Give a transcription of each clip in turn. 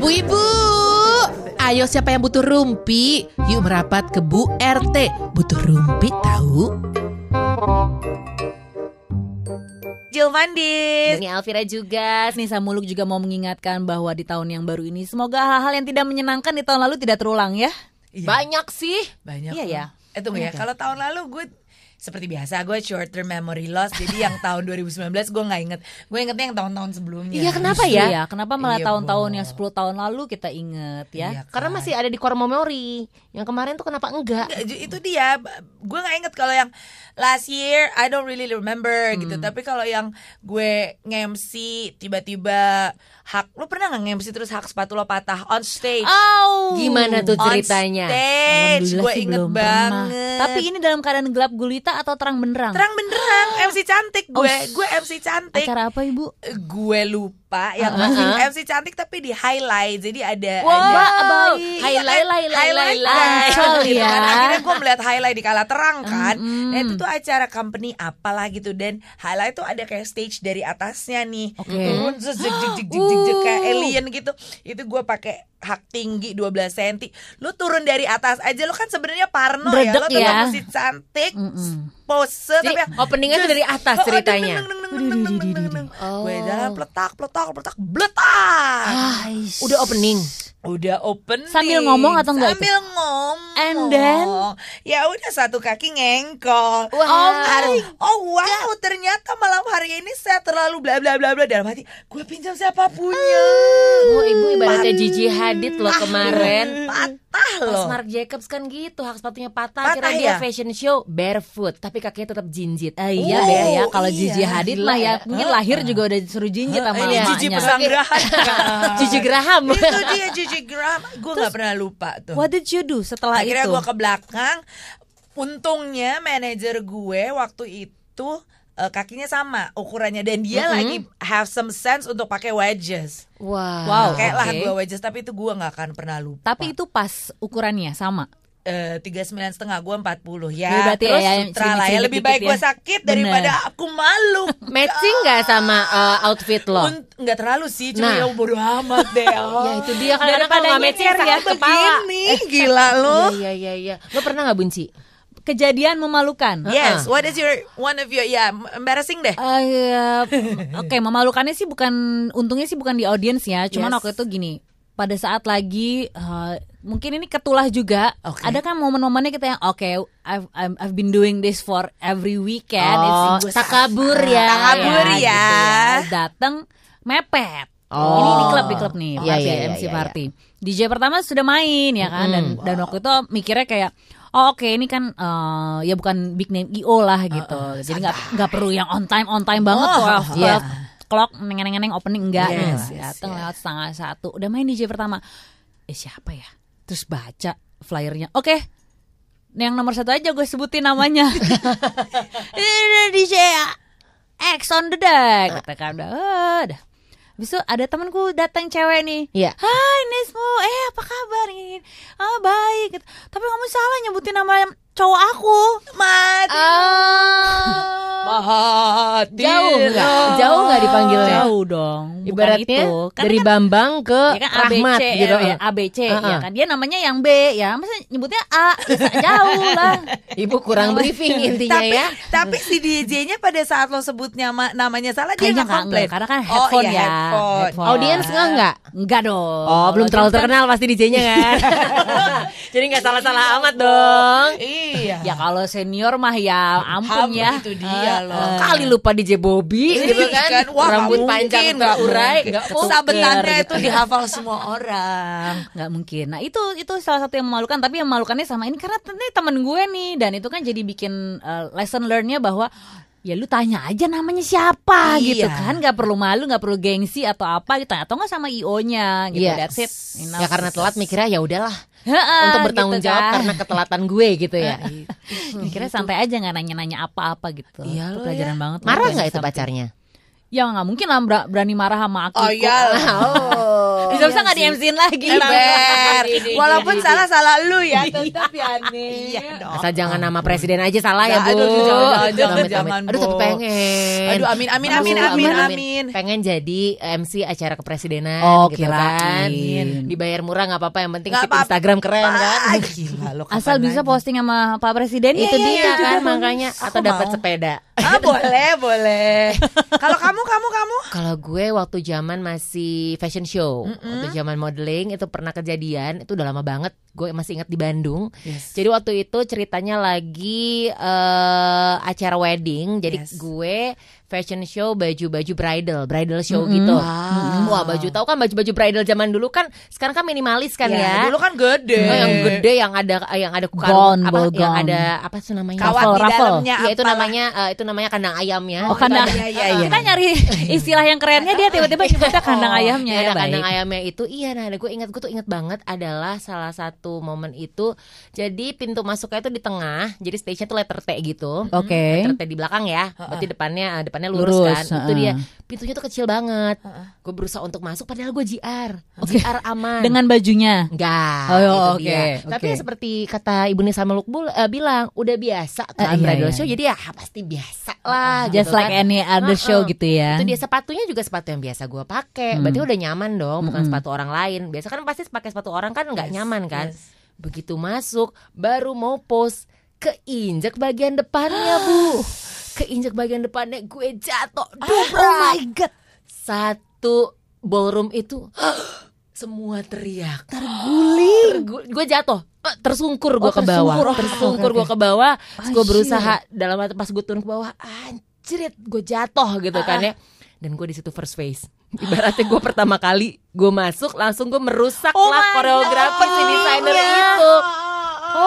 Bu Ibu, ayo siapa yang butuh rumpi? Yuk merapat ke Bu RT. Butuh rumpi tahu? Jill Vandis. Ini Alvira juga, Nisa Muluk juga mau mengingatkan bahwa di tahun yang baru ini semoga hal-hal yang tidak menyenangkan di tahun lalu tidak terulang ya. Banyak sih. Banyak. Iya ya. Eh tunggu ya, kalau tahun lalu gue seperti biasa gue short term memory loss jadi yang tahun 2019 gue nggak inget gue ingetnya yang tahun-tahun sebelumnya Iya kenapa ya? Iya, kenapa malah Iya, tahun-tahun yang 10 tahun lalu kita inget ya? Iya Karena kan. masih ada di core memori. Yang kemarin tuh kenapa enggak? Itu dia gue nggak inget kalau yang last year I don't really remember gitu Hmm. tapi kalau yang gue nge-MC tiba-tiba hak lu pernah nggak nge-MC terus hak sepatu lo patah on stage Oh, Gimana tuh on ceritanya? stage Alhamdulillah gue inget belum pernah. banget Tapi ini dalam keadaan gelap gulita atau terang benderang? terang benderang MC cantik Oh, gue gue MC cantik Acara apa ibu? gue lupa yang masih MC cantik tapi di highlight jadi ada Wow, ada baik. Highlight, highlight, highlight, kan, Ancol gitu ya. kan. akhirnya gue melihat highlight di kala terang kan Mm-mm. nah itu tuh acara company apalah gitu dan highlight tuh ada kayak stage dari atasnya nih Oke. turun jek jek jek kayak Uh. alien gitu itu gue pakai hak tinggi 12 cm lu turun dari atas aja lu kan sebenarnya parno ya Bredek lu tetap ya. mesti cantik Mm-mm pose Jadi, tapi ya, openingnya tuh dari atas oh, oh, ceritanya. Gue oh. dalam peletak peletak peletak beletak. Udah opening. Udah open Sambil ngomong atau enggak? Sambil itu? ngomong. And then ya udah satu kaki ngengkol. Wow. Oh, hari, oh wow, ternyata malam hari ini saya terlalu bla bla bla bla dalam hati. Gue pinjam siapa punya. Oh, ibu ibaratnya Pat. Gigi Hadid loh ah. kemarin. Patah Pas loh. Mark Jacobs kan gitu, hak sepatunya Patah patah, akhirnya dia ya? fashion show barefoot, tapi kakinya tetap jinjit. Ah, iya Oh, deh ya kalau iya. Gigi Hadid mah ya mungkin lahir juga udah suruh jinjit sama Ini Gigi pesanggrahan. Gigi Graham. Itu dia Gigi Graham. Gue nggak pernah lupa tuh. What did you do setelah Akhirnya itu? gue ke belakang. Untungnya manajer gue waktu itu eh, kakinya sama ukurannya dan dia lagi have some sense untuk pakai wedges. Wah. Wow. Kayak lah oke. gue wedges tapi itu gue nggak akan pernah lupa. Tapi itu pas ukurannya sama. tiga sembilan setengah gue empat puluh ya. Jadi berarti Terus ya, sutra lah ya lebih baik ya. gue sakit Bener. daripada aku malu. Matching nggak sama uh, outfit lo? Nggak terlalu sih, cuma Nah. ya bodo amat deh. Ya itu dia Daripada kalau nggak matching ya, kepala. Begini, gila lo. Iya iya iya. Lo pernah nggak bunci? Kejadian memalukan. Yes, what is your one of your ya embarrassing deh. Eh, ya, Oke, memalukannya sih bukan untungnya sih bukan di audiens ya. Cuman Yes. waktu itu gini, pada saat lagi eh, mungkin ini ketulah juga. Oke. Ada kan momen-momennya kita yang oke, I've, I've I've been doing this for every weekend. Oh, It's- takabur ya. Takabur ya. gitu Datang mepet. Oh. Ini di klub di klub nih, Iya, party, iya, iya, MC iya, party. DJ pertama sudah main ya kan dan dan waktu itu mikirnya kayak Oh oke ini kan eh, ya bukan big name IO lah gitu. Jadi nggak nggak perlu yang on time on time banget Oh, 12, iya. 12 clock neng-neng opening enggak Yes, gitu. yes, Datang yes. lewat setengah satu udah main DJ pertama. Eh siapa ya? Terus baca flyernya. Oke. Yang nomor satu aja gue sebutin namanya. DJ X on the deck. Kata kan udah. "Ah, udah. Habis itu ada temanku datang cewek nih. Iya. Hai Nesmo, eh apa kabar ini? Ah baik. Tapi kamu salah nyebutin nama cowok aku. Mati. Ah. Mati. Jauh nggak? Jauh nggak dipanggilnya? Jauh dong. Bukan Ibaratnya itu. Karena dari kan- Bambang ke ya kan Rahmat ABC gitu. ya, ABC ya Uh-uh. kan dia namanya yang B ya masa nyebutnya A jauh lah Ibu kurang briefing intinya tapi, ya. tapi si DJ-nya pada saat lo sebut nama namanya salah dia Kayaknya nggak nggak, komplain. karena kan Oh, headphone iya, ya headphone. Headphone. Audiens nggak nggak? enggak dong Oh, belum terlalu kan- terkenal pasti DJ-nya kan. Jadi nggak salah-salah amat dong. Iya. Ya kalau senior mah ya ampun Ham, ya itu dia loh. Kali lupa DJ Bobby Iya gitu kan. Wah, nggak Rambut mungkin, panjang nggak terurai, mungkin. nggak mungkin. Sabetannya gitu itu dihafal semua orang. nggak mungkin nah itu itu salah satu yang memalukan tapi yang memalukannya sama ini karena ini temen gue nih dan itu kan jadi bikin uh, lesson learnnya bahwa ya lu tanya aja namanya siapa Iya. gitu kan nggak perlu malu nggak perlu gengsi atau apa gitu atau nggak sama io nya gitu Yes. that's it Enough. Ya karena telat mikirnya ya udahlah Heeh, untuk bertanggung gitu jawab kan. karena ketelatan gue gitu ya. mikirnya santai aja nggak nanya-nanya apa-apa gitu Iya itu pelajaran ya. banget Marah nggak itu pacarnya? ya nggak mungkin lah bera- berani marah sama aku Oh iya. Oh. Bisa bisa nggak di MC-in lagi. Ember. Walaupun salah salah lu ya, Iya. tetap ya nih. Iya dong. Asal jangan nama presiden aja salah ya, Bu. aduh, jangan, jangan, tapi pengen. Aduh, amin, amin, amin, amin, amin. Pengen jadi MC acara kepresidenan Oh, gitu kan. Dibayar murah nggak apa-apa, yang penting apa-apa. Instagram keren kan. Ah, lo Asal bisa posting sama Pak Presiden Itu iya, dia iya, kan iya. makanya atau dapat sepeda. Ah, boleh, boleh. Kalau kamu, kamu, kamu. Kalau gue waktu zaman masih fashion show, waktu zaman modeling itu pernah kejadian, itu udah lama banget. Gue masih ingat di Bandung. Jadi waktu itu ceritanya lagi eh acara wedding. Jadi Yes. gue fashion show baju-baju bridal, bridal show gitu. Wah, baju tahu kan baju-baju bridal zaman dulu kan sekarang kan minimalis kan ya. Dulu kan gede. Oh, yang gede yang ada yang ada karung apa ball yang ada apa sih namanya? Kawat Ruffle, di ruffle. dalamnya Iya itu namanya eh, itu namanya kandang ayamnya. Oh, kandang. Iya, iya, iya. Kita nyari istilah yang kerennya dia tiba-tiba nyebutnya kandang ayamnya Iya, ya, ada kandang baik. ayamnya itu iya nah ada gue ingat gue tuh ingat banget adalah salah satu momen itu jadi pintu masuknya itu di tengah jadi stage-nya tuh letter T gitu Oke. letter T di belakang ya berarti depannya eh, depannya lurus, Lurus, kan itu heeh. dia pintunya tuh kecil banget gue berusaha untuk masuk padahal gue JR JR aman Dengan bajunya. Enggak, Oh, itu oke, oke. Tapi ya seperti kata Ibu Nisa Melukbul eh, bilang, udah biasa kan Eh, iya, bridal iya. show, jadi ya pasti biasa lah. Just gitu like kan. any other Heeh. show gitu ya. Itu dia sepatunya juga sepatu yang biasa gue pakai. Hmm. Berarti udah nyaman dong, bukan sepatu orang lain. Biasa kan pasti pakai sepatu orang kan nggak nyaman kan. yes. Begitu masuk, baru mau pose, keinjak bagian depannya bu, keinjak bagian depannya gue jatuh. Oh my god. Satu ballroom itu semua teriak. Terguling. Gue jatuh. Eh, tersungkur gue Oh, ke bawah. tersungkur. Oh, tersungkur oke, gue ke bawah. gue Anjir. berusaha dalam pas gue turun ke bawah anjrit gue jatuh gitu kan ya. Dan gue di situ first face. Ibaratnya gue pertama kali gue masuk langsung gue merusak Oh lah koreografi si desainer itu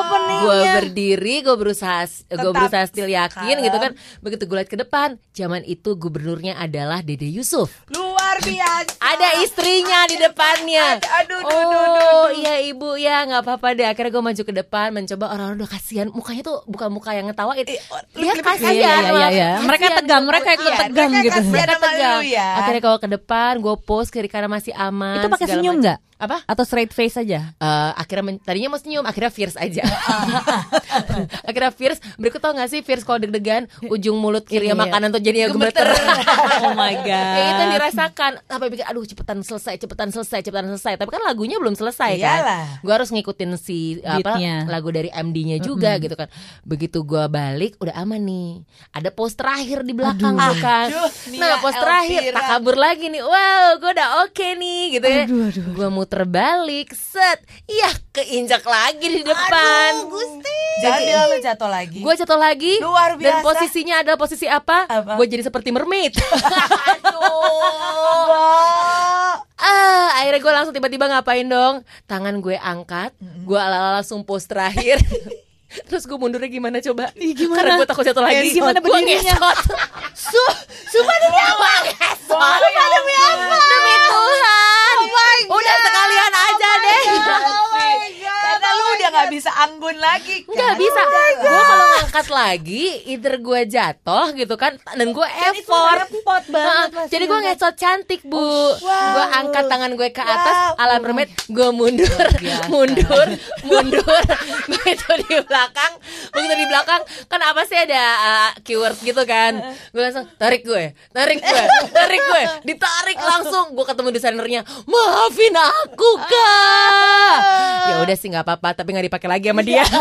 Openingnya. gue berdiri gue berusaha gue berusaha still yakin kalem. gitu kan begitu gue lihat ke depan zaman itu gubernurnya adalah Dede Yusuf Luar biasa. ada istrinya di depannya. Aduh, aduh, aduh, oh aduh, aduh. iya ibu ya nggak apa-apa deh. Akhirnya gue maju ke depan mencoba orang-orang udah kasihan. Mukanya tuh bukan muka yang ngetawain. Eh, lebih kasihan. Iya, iya, iya, iya. Mereka tegang, mereka ikut Iya, tegang mereka gitu. Mereka tegang. ya. Akhirnya kalau ke depan gue pose kiri kanan masih aman. Itu pakai senyum nggak? Apa? Atau straight face aja? Eh, akhirnya men- tadinya mau senyum akhirnya fierce aja. Akhirnya fierce. Berikut tau gak sih fierce kalau deg-degan ujung mulut kiri Iya, iya. makanan tuh jadinya gemeter. oh my god. ya itu yang dirasakan. Sampai pikir aduh cepetan selesai cepetan selesai cepetan selesai. Tapi kan lagunya belum selesai kan. Iyalah. gue harus ngikutin si apa Beatnya. lagu dari MD-nya juga gitu kan. Begitu gue balik udah aman nih. Ada pos terakhir di belakang tuh kan Aduh, nah pos terakhir tak kabur lagi nih. Wow gue udah oke nih gitu ya. Gue muter balik set iya keinjak lagi di depan Gusti. Jadi lu jatuh lagi. gue jatuh lagi Luar dan biasa. posisinya adalah posisi apa, Apa? gue jadi seperti mermaid Aduh. Ah, akhirnya gue langsung tiba-tiba ngapain dong? Tangan gue angkat, gue ala langsung pose terakhir. Terus gue mundurnya gimana coba? gimana? Karena gue takut jatuh lagi. Ngesot. Gimana Gue berdirinya? ngesot. Su, sumpah demi apa? Sumpah demi apa? Demi Tuhan. Udah sekalian aja deh. Oh. Karena lu udah gak bisa anggun lagi kan? Nggak bisa. Gue kalau ngangkat lagi, either gue jatuh gitu kan, dan gue effort. repot banget, Mas Jadi gue Yuna. ngesot cantik bu. Gue angkat tangan gue ke atas, Wow. ala mermaid, gue mundur, mundur, mundur. Begitu di belakang, begitu di belakang, kan apa sih ada uh, keyword gitu kan? Gue langsung tarik gue, tarik gue, tarik gue, ditarik langsung. Gue ketemu desainernya, maafin aku kak. Ya udah sih nggak apa-apa, tapi nggak dipakai lagi sama dia.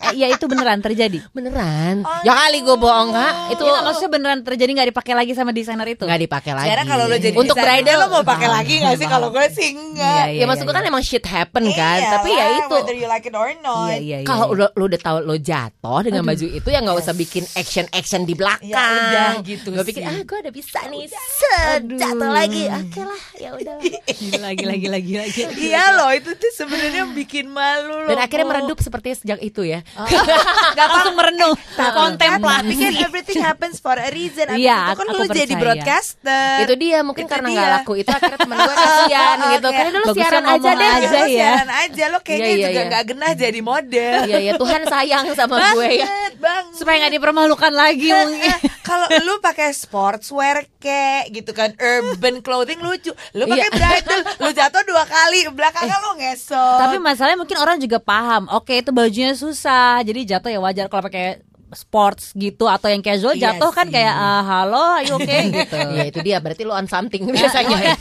Eh, ya itu beneran terjadi. Beneran? Ya kali gue bohong kak. Itu Itu maksudnya beneran terjadi nggak dipakai lagi sama desainer itu? nggak dipakai lagi. Sekarang kalau lo jadi untuk bridal lo mau pakai lagi gak sih? Kalau gue sih enggak. Iya, ya maksud gue kan emang shit happen kan tapi ya itu Whether you like it or not. Iya, iya, iya. kalau lo, lo udah tahu lo jatuh dengan baju itu ya nggak usah bikin action action di belakang Ya udah, gitu Gua pikir ah gue udah bisa nih set jatuh lagi oke lah ya udah Gila, gila, gila, gila, gila. Iya loh, itu tuh sebenarnya bikin malu loh. dan akhirnya meredup seperti sejak itu ya Gak Langsung merenung. Tapi kan everything happens for a reason. Iya, itu kan aku lu jadi broadcaster. itu dia mungkin Itu karena nggak laku itu akhirnya temen gue kasihan gitu Oke. karena dulu Bagusnya siaran aja deh aja ya. siaran aja lo kayaknya Iya, iya, juga iya. nggak genah jadi model. iya ya Tuhan sayang sama gue ya Banget, banget. Supaya nggak dipermalukan lagi mungkin. Eh, Kalau lu pakai sportswear kayak gitu kan urban clothing lucu. Lu pakai bridal, lu jatuh dua kali, belakangnya lu ngesot. Tapi masalahnya mungkin orang juga paham. Oke, itu bajunya susah. Jadi jatuh ya wajar kalau pakai sports gitu atau yang casual Iya jatuh kan kayak ah, halo, ayo oke gitu. Ya itu dia berarti lo on something biasanya.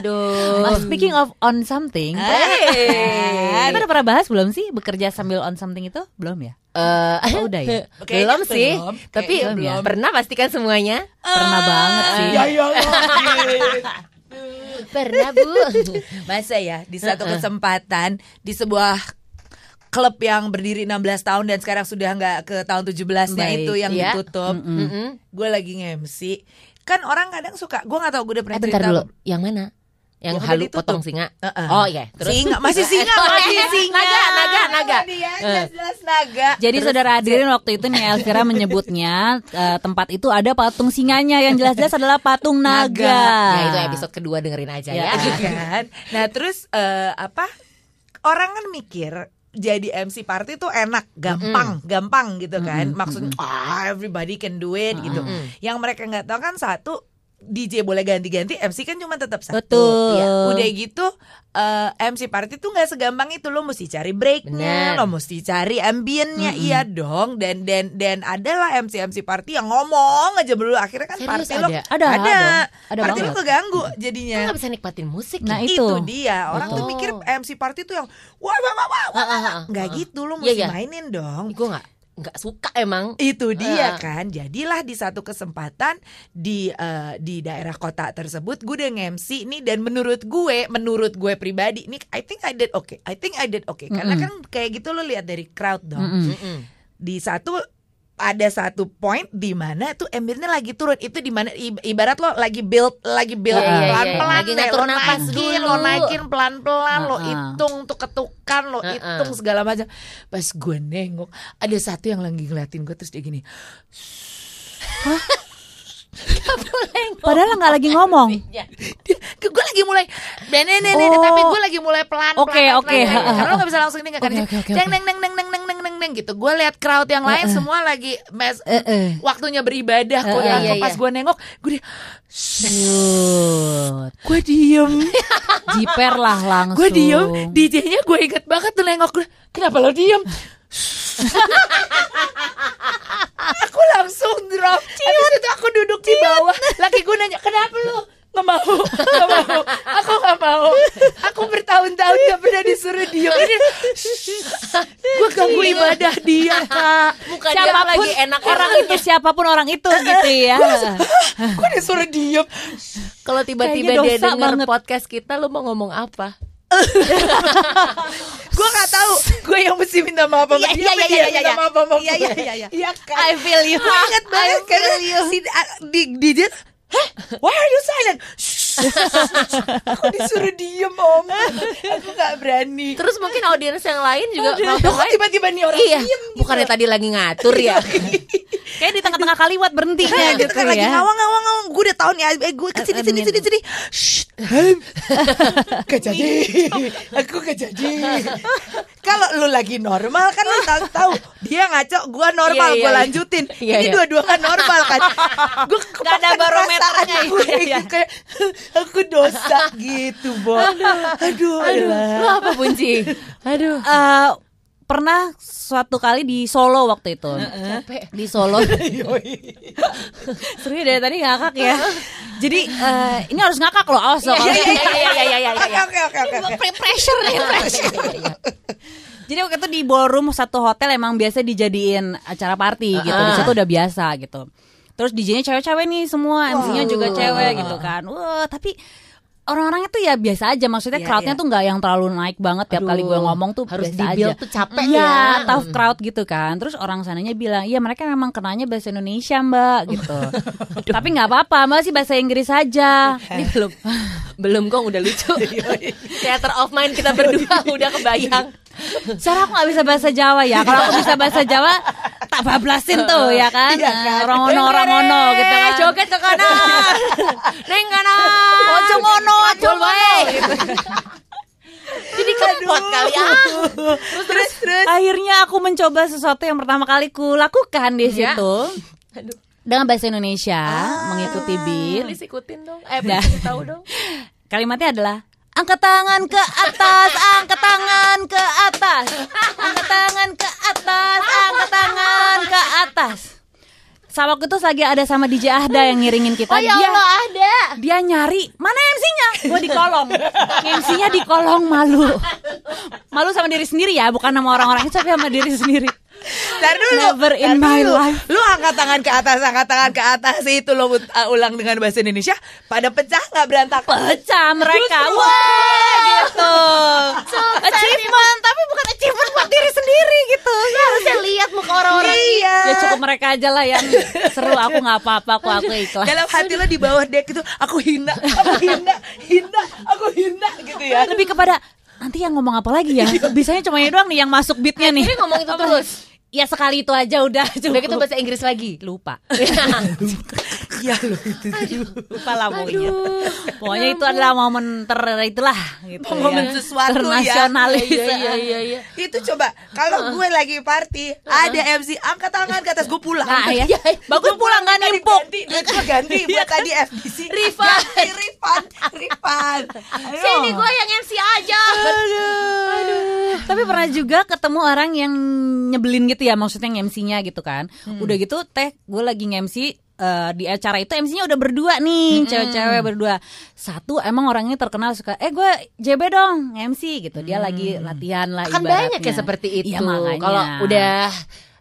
Aduh. Oh, speaking of on something, Hey. kita udah pernah bahas belum sih bekerja sambil on something itu? Belum ya? Eh, Oh, udah ya? belum Kayaknya sih, belum. tapi Kayaknya belum. pernah pastikan semuanya. Pernah banget sih. ya ya Pernah bu. Masa ya di satu kesempatan di sebuah klub yang berdiri 16 tahun dan sekarang sudah nggak ke tahun 17-nya Baik, itu yang iya. ditutup. Mm-mm. Gue lagi nge-MC. Kan orang kadang suka, gue gak tahu gue udah pernah Eh bentar cerita dulu, yang mana? Yang udah halu potong singa. Heeh. Oh iya, terus Singa, masih singa, masih iya. singa. Naga, naga, naga. Dia jelas-jelas naga. Jadi saudara hadirin waktu itu nih Elvira menyebutnya eh, tempat itu ada patung singanya yang jelas-jelas adalah patung naga. Ya itu episode kedua dengerin aja Ya. ya. kan. Nah terus eh, apa? Orang kan mikir jadi MC party tuh enak, gampang, gampang gitu kan. Maksudnya ah everybody can do it gitu. Yang mereka nggak tahu kan satu DJ boleh ganti-ganti, MC kan cuma tetap satu. Betul. Iya. Udah gitu eh, MC party tuh nggak segampang itu lo mesti cari breaknya, lo mesti cari ambiennya, iya dong. Dan dan dan adalah MC MC party yang ngomong aja dulu akhirnya kan Serius party lo ada? Ada, ada. Ada party lo banget. keganggu Kita jadinya nggak bisa nikmatin musik. Nah, ya? itu. itu dia orang tuh Betul. mikir MC party tuh yang wah wah wah wah, Ah, ah, ah, nggak gitu lo Iya, mesti iya. mainin dong Gue nggak nggak suka emang. itu dia Ah. kan jadilah di satu kesempatan di eh, di daerah kota tersebut gue udah nge-MC nih dan menurut gue menurut gue pribadi nih I think I did okay I think I did okay karena kan kayak gitu lo lihat dari crowd dong Mm-mm. di satu ada satu point di mana tuh ambilnya lagi turun itu di mana ibarat lo lagi build lagi build Iya, iya, iya. pelan-pelan Lagi deh, ngatur lo napas naikin, dulu. lo naikin pelan-pelan lo Uh-uh. hitung tuh ketukan lo Uh-uh. hitung segala macam pas gue nengok ada satu yang lagi ngeliatin gue terus dia gini Padahal nggak lagi ngomong. dia gue lagi mulai nenek nenek Oh. tapi gue lagi mulai pelan Oke, pelan, oke. pelan, pelan. karena lo gak bisa langsung ini kan Oke, oke, oke, neng oke. neng neng neng neng neng neng neng gitu gue lihat crowd yang lain Uh-uh. semua lagi mes Uh-uh. waktunya beribadah gue Uh-uh. Iya, pas iya. gue nengok gue di gue diem Jiper lah langsung. gue diem DJ-nya gue inget banget tuh nengok gue kenapa lo diem aku langsung drop Habis itu aku duduk di bawah laki gue nanya kenapa lo nggak mau nggak mau aku nggak mau aku bertahun-tahun gak pernah disuruh diem ini gue ganggu ibadah dia kak dia Siapa pun lagi enak orang itu siapa pun orang itu gitu ya. gue disuruh diem Kalau tiba-tiba dia banget. podcast kita, lu mau ngomong apa? gue nggak tahu gue yang mesti minta maaf sama Iya, dia iya, apa iya, dia iya, minta iya. maaf sama Iya, gue. iya, iya, iya. iya kan I feel you. gue inget banget karena si di di dia Hah? Why are you silent? aku disuruh diem om Aku gak berani Terus mungkin audiens yang lain juga kok tiba-tiba nih orang Iya, diem gitu bukannya tadi lagi ngatur ya? Kayak di tengah-tengah kaliwat berhentinya Nah, gitu gitu kan lagi ya. ngawang ngawang ngawang gue udah tahu nih eh gue ke sini sini sini sini Shh, gak jadi. Aku gak jadi. Kalau lu lagi normal kan lu tahu tahu. Dia ngaco gue normal Iya, iya, gue iya. lanjutin. Ini dua-dua kan normal kan. Gue Nggak ada barometernya, gue iya, iya. kayak aku dosa gitu bo. Aduh, Aduh, lu apa Punci? Aduh. Eh, pernah suatu kali di Solo waktu itu. Capek. Di Solo. Seru ya dari tadi ngakak ya. Jadi eh, ini harus ngakak loh, awas loh. Iya, iya, iya, iya, iya, iya. oke oke oke oke Pre- pressure nih, pressure. Jadi waktu itu di ballroom satu hotel emang biasa dijadiin acara party gitu. Di situ udah biasa gitu. Terus DJ-nya cewek-cewek nih semua, MC-nya juga cewek gitu kan. Wah, tapi orang-orangnya tuh ya biasa aja. Maksudnya Iya, crowdnya iya. tuh nggak yang terlalu naik banget tiap kali gue Aduh, ngomong tuh harus biasa aja. tuh capek Iya, ya. tough crowd gitu kan. Terus orang sananya bilang, iya mereka memang kenanya bahasa Indonesia mbak gitu. Tapi nggak apa-apa, mbak sih bahasa Inggris saja. Ini belum belum kok udah lucu. Theater of mind kita berdua udah kebayang. Secara aku gak bisa bahasa Jawa ya Kalau aku bisa bahasa Jawa Tak bablasin tuh ya kan, Iya kan? Orang ngono orang ngono gitu kan Joget ke kanan. Neng kanan. Ojo ngono Ojo Acul ngono wae. Jadi kempot kali ah. Terus terus terus Akhirnya aku mencoba sesuatu yang pertama kali ku lakukan di Ya. situ Aduh. dengan bahasa Indonesia mengikuti beat. Please ikutin dong. Eh, Nah. tahu dong. Kalimatnya adalah angkat tangan ke atas, angkat tangan ke atas, angkat tangan ke atas, angkat tangan ke atas. Sama waktu itu lagi ada sama DJ Ahda yang ngiringin kita. Oh ya dia Allah ada. dia nyari mana MC-nya? Gue di kolong. MC-nya di kolong malu. Malu sama diri sendiri ya, bukan sama orang-orang tapi sama diri sendiri. Ntar dulu. Never in my dulu. life. Lu angkat tangan ke atas, angkat tangan ke atas itu lo uh, ulang dengan bahasa Indonesia. Pada pecah nggak berantakan? Pecah mereka. Justru. Wah, gitu. achievement, tapi bukan achievement buat diri sendiri gitu. Ya, Harusnya lihat muka orang-orang. Iya. ya cukup mereka aja lah yang seru aku nggak apa-apa aku aku ikhlas Dalam hati lo di bawah deck itu aku hina, aku hina, hina, aku hina gitu ya. lebih kepada nanti yang ngomong apa lagi ya bisanya cuma ini doang nih yang masuk beatnya nih Ini ngomong itu terus. Ya sekali itu aja udah Udah gitu cukup bahasa Inggris lagi. lupa Iya lo itu. lupa lah pokoknya pokoknya itu adalah momen ter itulah gitu Momen ya. sesuatu ya. Ternasionalis Iya iya iya iya. Itu coba kalau gue lagi party ada MC angkat tangan ke atas gue pulang. Nah, ya. Iya, Bagus pulang, tadi nimpuk. Ganti, gue ganti buat tadi. Ganti, refund, refund. Ayo. Sini gue yang MC aja. Tapi pernah juga ketemu orang yang nyebelin gitu ya, maksudnya MC-nya gitu kan. Udah gitu teh gue lagi nge-MC eh, di acara itu MC-nya udah berdua nih, cewek-cewek berdua. Satu emang orangnya terkenal suka, eh gue JB dong MC gitu. Dia lagi latihan lah Kan ibaratnya. banyak ya seperti itu. Iya makanya. Kalau udah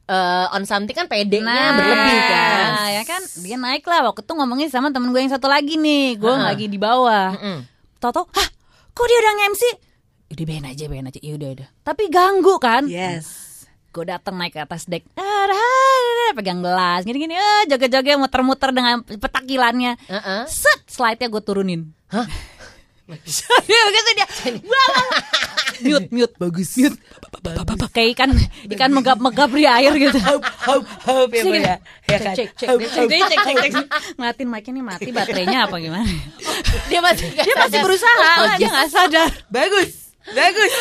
eh, on something kan pedenya Nah, berlebih kan. ya kan dia naik lah waktu itu ngomongin sama temen gue yang satu lagi nih, gue Heeh. lagi di bawah. Mm-mm. Toto, hah, kok dia udah nge-MC? Udah biarin aja, biarin aja, ya udah udah. Tapi ganggu kan? Yes. gue datang naik ke atas deck. Ah, pegang gelas. Gini-gini. Eh joget-joget muter-muter dengan petakilannya. Heeh. set slide-nya gue turunin. Hah? Iya gitu dia. Mute mute. Bagus. Mute. Kayak ikan ikan megap-megap di air gitu. Hop, hop, hop ya, ya. Ya kan? cek cek. Cek cek cek cek cek. Ngeliatin mic ini mati baterainya apa gimana? Dia masih dia masih berusaha. Oh, dia nggak sadar. Bagus. Bagus.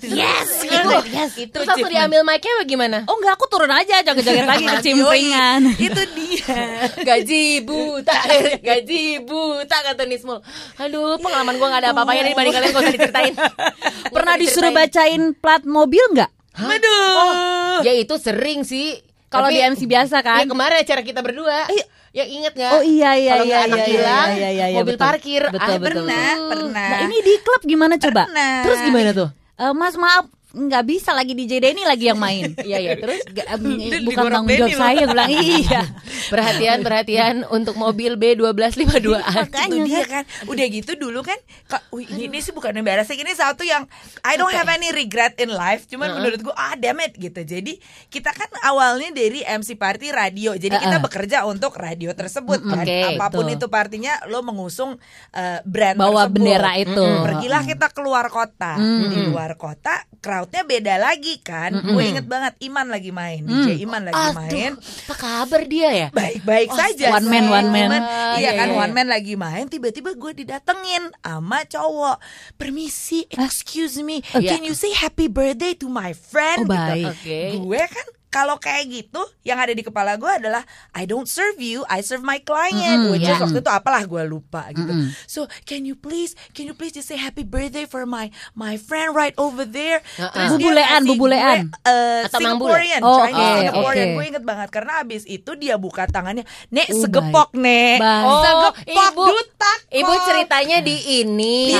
Yes, Gitu. gitu. Yes, Terus waktu diambil mic-nya bagaimana? oh enggak aku turun aja joget-joget lagi kecimpringan Itu dia. Gaji buta, gaji buta kata Nismul. Aduh, pengalaman gua gak ada apa-apanya dibanding kalian gak usah diceritain. Pernah disuruh bacain plat mobil nggak Aduh. Ya itu sering sih. Kalau di MC biasa kan Ya kemarin acara kita berdua. Ya inget gak? Oh iya iya iya nggak anak iya, hilang, iya, iya, iya, mobil betul. parkir. Betul, Ah, betul, pernah, betul. pernah. Nah, ini di klub gimana coba? Pernah. Terus gimana tuh? Eh, mas maaf nggak bisa lagi DJ Denny lagi yang main. Iya iya terus Gak, bukan tanggung jawab saya bilang iya. perhatian perhatian untuk mobil B1252. Makanya itu dia kan. kan udah gitu dulu kan ini, ini sih bukan embarrassing ini satu yang I don't have any regret in life cuman menurut gue ah damn it gitu jadi kita kan awalnya dari MC party radio jadi kita Uh-uh. bekerja untuk radio tersebut Mm-mm. kan Oke, apa pun betul. itu partinya lo mengusung uh, brand Bawa tersebut. bendera itu. Mm-mm. pergilah kita keluar kota Mm-mm. di luar kota crowdnya beda lagi kan gue inget banget Iman lagi main DJ Iman lagi main Apa kabar dia ya? baik-baik saja one man, one man. Cuman, Ah, iya iya, kan iya. one man lagi main tiba-tiba gue didatengin sama cowok permisi excuse me Iya. can you say happy birthday to my friend Oh, baik. Oke. gue kan kalau kayak gitu yang ada di kepala gue adalah I don't serve you I serve my client Mm-mm, which iya. is waktu itu apalah gue lupa gitu Mm-mm. so can you please can you please just say happy birthday for my my friend right over there. Terus dia Bubulean, bubulean. gue, eh, Atau? Singaporean Oh, Chinese Singaporean oke. gue inget banget karena abis itu dia buka tangannya nek Oh, segepok nek. Oh, segepok ibu, dutak ibu ceritanya di ini. Di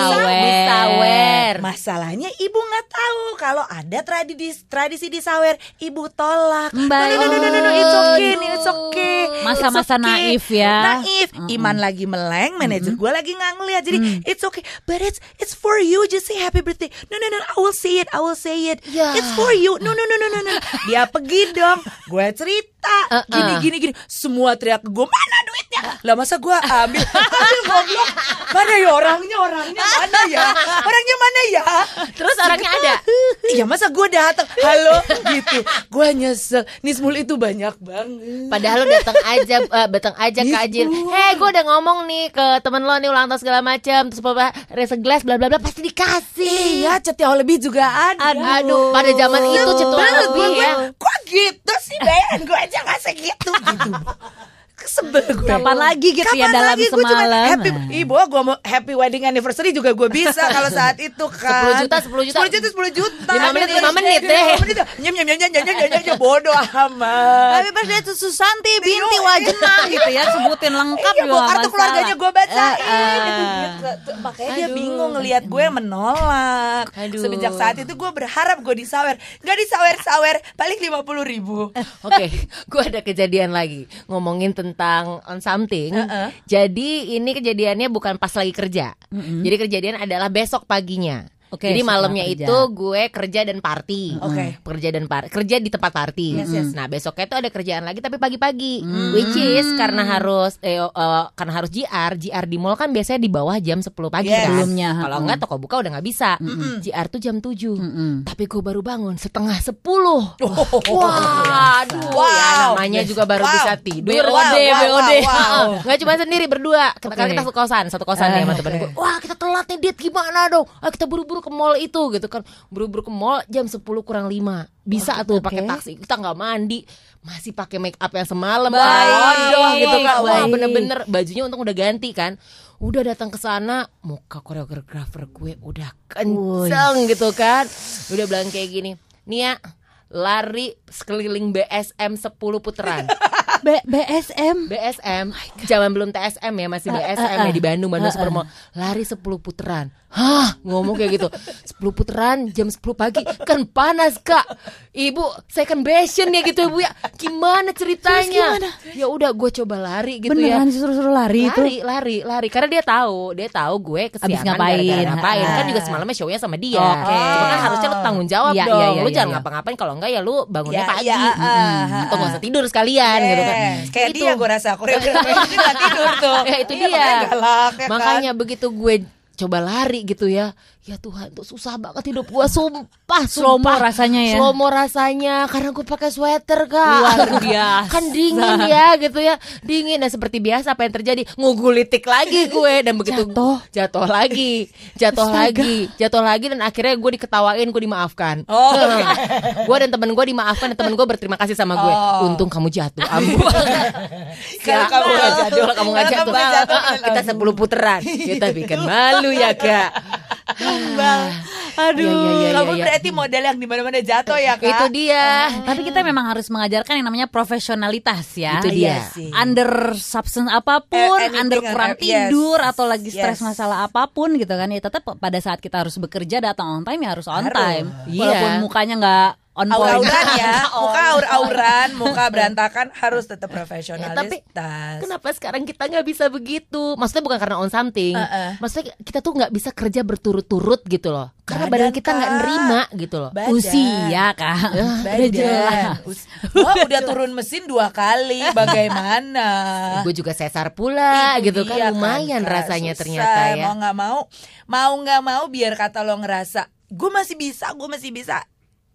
Sawer. Masalahnya ibu nggak tahu kalau ada tradisi tradisi di sawer, ibu tolak. No, Baik. no, no, no, no, no, it's okay, nih, it's okay. Masa-masa okay. naif ya. Naif. Iman lagi meleng, manajer gue lagi nggak ngeliat. Jadi it's okay, but it's it's for you. Just say happy birthday. No, no, no, I will say it. I will say it. Ya. It's for you. No, no, no, no, no, no. Dia pergi dong. Gue cerita. Uh-uh. Gini, gini, gini. Semua teriak gue, mana duitnya? Lah masa gue ambil? Ambil goblok. Mana ya orangnya? Orangnya mana ya? Orangnya mana ya? Terus orangnya ada. Iya masa gue datang halo gitu gue nyesel Nismul itu banyak banget Padahal lu datang aja, eh, datang aja ke. Ajil. Hei, gue udah ngomong nih ke temen lo nih ulang tahun segala macam, terus apa rasa gelas bla bla bla pasti dikasih. iya cet yang lebih juga ada Aduh, pada zaman itu Bener, lebih ya. kok gitu sih bayaran gue aja nggak segitu gitu sebel gue. Kapan lagi gitu ya Kapan dalam lagi? Semalam? happy, Ibu, gue mau happy wedding anniversary juga gue bisa kalau saat itu kan. 10 juta, 10 juta. 10 juta, 10 juta. Lima menit, lima menit deh. Lima menit. Nyem, nyem, nyem, nyem, nyem, nyem, nyem, bodoh amat. Tapi pas dia tuh Susanti binti. Wajenah gitu ya sebutin lengkap Iya, juga kartu keluarganya gue bacain. Eh, eh. Gitu. Tuh, Makanya dia bingung ngelihat gue menolak. Semenjak saat itu gue berharap gue disawer. Gak disawer-sawer, paling 50 ribu. Oke, gue ada kejadian lagi ngomongin tentang on something. Heeh. Jadi ini kejadiannya bukan pas lagi kerja. Jadi kejadian adalah besok paginya. Oke, Jadi malamnya kerja. itu gue kerja dan party. Oke. Kerja dan par kerja di tempat party. Yes, yes. Nah besoknya itu ada kerjaan lagi tapi pagi-pagi. Which is karena harus eh, eh, karena harus JR, JR di mall kan biasanya di bawah jam 10 pagi Yes. kan. Sebelumnya, Kalau heeh. enggak toko buka udah nggak bisa. JR tuh jam 7 Mm-mm. Tapi gue baru bangun setengah 10 Oh. Wah, aduh Wow. ya namanya juga baru Wow. bisa tidur. Wow, BOD, wow, BOD. wow, wow. Nggak cuma sendiri berdua. Kita kan Oke. kita kosan, satu kosan ya sama temen oke. gue. Wah, kita telat nih Dit, gimana dong? Ah, kita buru-buru ke mall itu gitu kan. Buru-buru ke mall jam 10 kurang 5. Bisa tuh pakai oke. taksi. Kita nggak mandi, masih pakai make up yang semalam. Bodoh gitu kan. Wah, bener-bener bajunya untung udah ganti kan. Udah datang ke sana, muka koreografer gue udah kenceng gitu kan. Udah bilang kayak gini. Nia, lari sekeliling BSM 10 putaran. B- BSM BSM zaman belum TSM ya masih BSM ya di Bandung Bandung Supermall lari 10 putaran hah ngomong kayak gitu. 10 putaran jam 10 pagi. Kan panas kak. Ibu second passion ya gitu ibu ya. Gimana ceritanya? Ya udah gue coba lari gitu ya. Beneran suruh-suruh lari, itu? Lari lari lari. Karena dia tahu dia tahu gue kesiangan ngapain. gara-gara ngapain. Kan Ah. juga semalamnya shownya sama dia. Oke. cuma kan harusnya lu tanggung jawab Iya, dong. iya, iya, lu iya, jangan iya. ngapa-ngapain. Kalau enggak ya lu bangunnya Ya, pagi. ya, ah, ah, atau ah. nggak usah tidur sekalian gitu kan. Kayak Itu. dia gue rasa. Nggak tidur tuh. ya itu Iya, dia. makanya ya kan? makanya begitu gue coba lari gitu ya ya Tuhan tuh susah banget hidup gue sumpah Slow mo sumpah. rasanya ya? slow mo rasanya karena gue pakai sweater kak Luar biasa. kan dingin ya gitu ya dingin dan seperti biasa apa yang terjadi ngugulitik lagi gue dan begitu Jatuh. jatuh lagi jatuh lagi jatuh lagi dan akhirnya gue diketawain gue dimaafkan Oh, gue dan temen gue dimaafkan dan temen gue berterima kasih sama gue Oh. untung kamu jatuh ampun Kalau kamu nggak jatuh, kalau kamu nggak jatuh, jatuh, ah, kita 10 putaran, kita bikin malu ya kak. Bang. Aduh Iya, iya, iya, Kamu iya. berarti model yang di mana-mana jatuh ya kak? Itu dia. Tapi kita memang harus mengajarkan yang namanya profesionalitas ya. Itu dia. Iya. Under substance apa pun, Eh, under kurang yes. tidur atau lagi stres Yes. masalah apa pun gitu kan ya tetap pada saat kita harus bekerja datang on time ya harus on Harus. time. Iya. Walaupun mukanya nggak on point. Aur-auran ya, Oh. muka aur-auran, muka berantakan harus tetap Ya, profesionalitas. tapi kenapa sekarang kita nggak bisa begitu? Maksudnya bukan karena on something. Uh-uh. Maksudnya kita tuh nggak bisa kerja berturut-turut gitu loh. Karena Badan, badan kita nggak nerima gitu loh. Badan. Usia kak, Badan. jelas. Wah, udah turun mesin dua kali, bagaimana? Gue juga sesar pula Itu gitu dia kan lumayan Kak. rasanya Susah, ternyata ya. Mau nggak mau, mau nggak mau biar kata lo ngerasa gue masih bisa, gue masih bisa.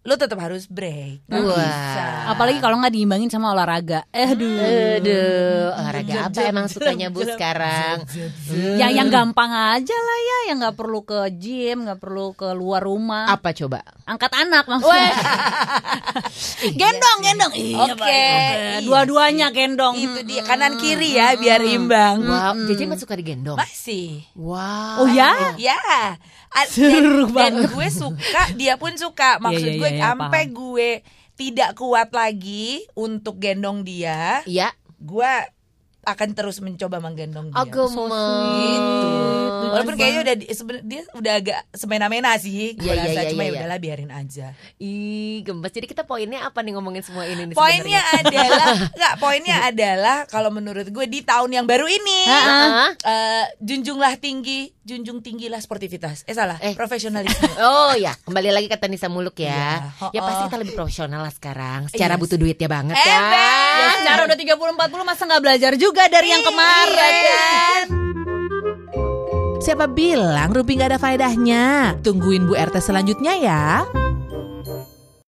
Lo tetap harus break. Wah. bisa. Apalagi kalau nggak diimbangin sama olahraga. Eh, aduh. Aduh, olahraga apa emang sukanya Bu sekarang? Ya yang gampang aja lah ya, yang nggak perlu ke gym, nggak perlu keluar rumah. Apa coba? Angkat anak maksudnya. gendong, gendong. Iya, Oke. baik, oke. Dua-duanya gendong. Itu dia kanan kiri ya biar imbang. Wow, Jeje masih suka digendong. Masih. Wow. Oh ya? Ya, Seru dan, dan banget. gue suka, dia pun suka. Maksud Iya, iya, gue iya, sampai paham. gue tidak kuat lagi untuk gendong dia, Iya. gue akan terus mencoba menggendong dia. Aku mau. gitu. Walaupun kayaknya udah dia udah agak semena-mena sih, gue Iya, iya, rasa iya, cuma iya, ya iya. udahlah biarin aja. Ih, gemes. Jadi kita poinnya apa nih ngomongin semua ini nih Poinnya adalah nggak poinnya adalah kalau menurut gue di tahun yang baru ini Heeh. eh, junjunglah tinggi, junjung tinggilah sportivitas. Eh salah, Eh. profesionalisme. Oh ya, kembali lagi ke Tanisa Muluk ya. Iya, Ya pasti oh. kita lebih profesional lah sekarang. Secara Yes. butuh duitnya banget Eh, ya. Ben. Ya secara udah 30-40 masa nggak belajar juga dari yang kemarin kan? Siapa bilang Rumpi gak ada faedahnya? Tungguin Bu RT selanjutnya ya.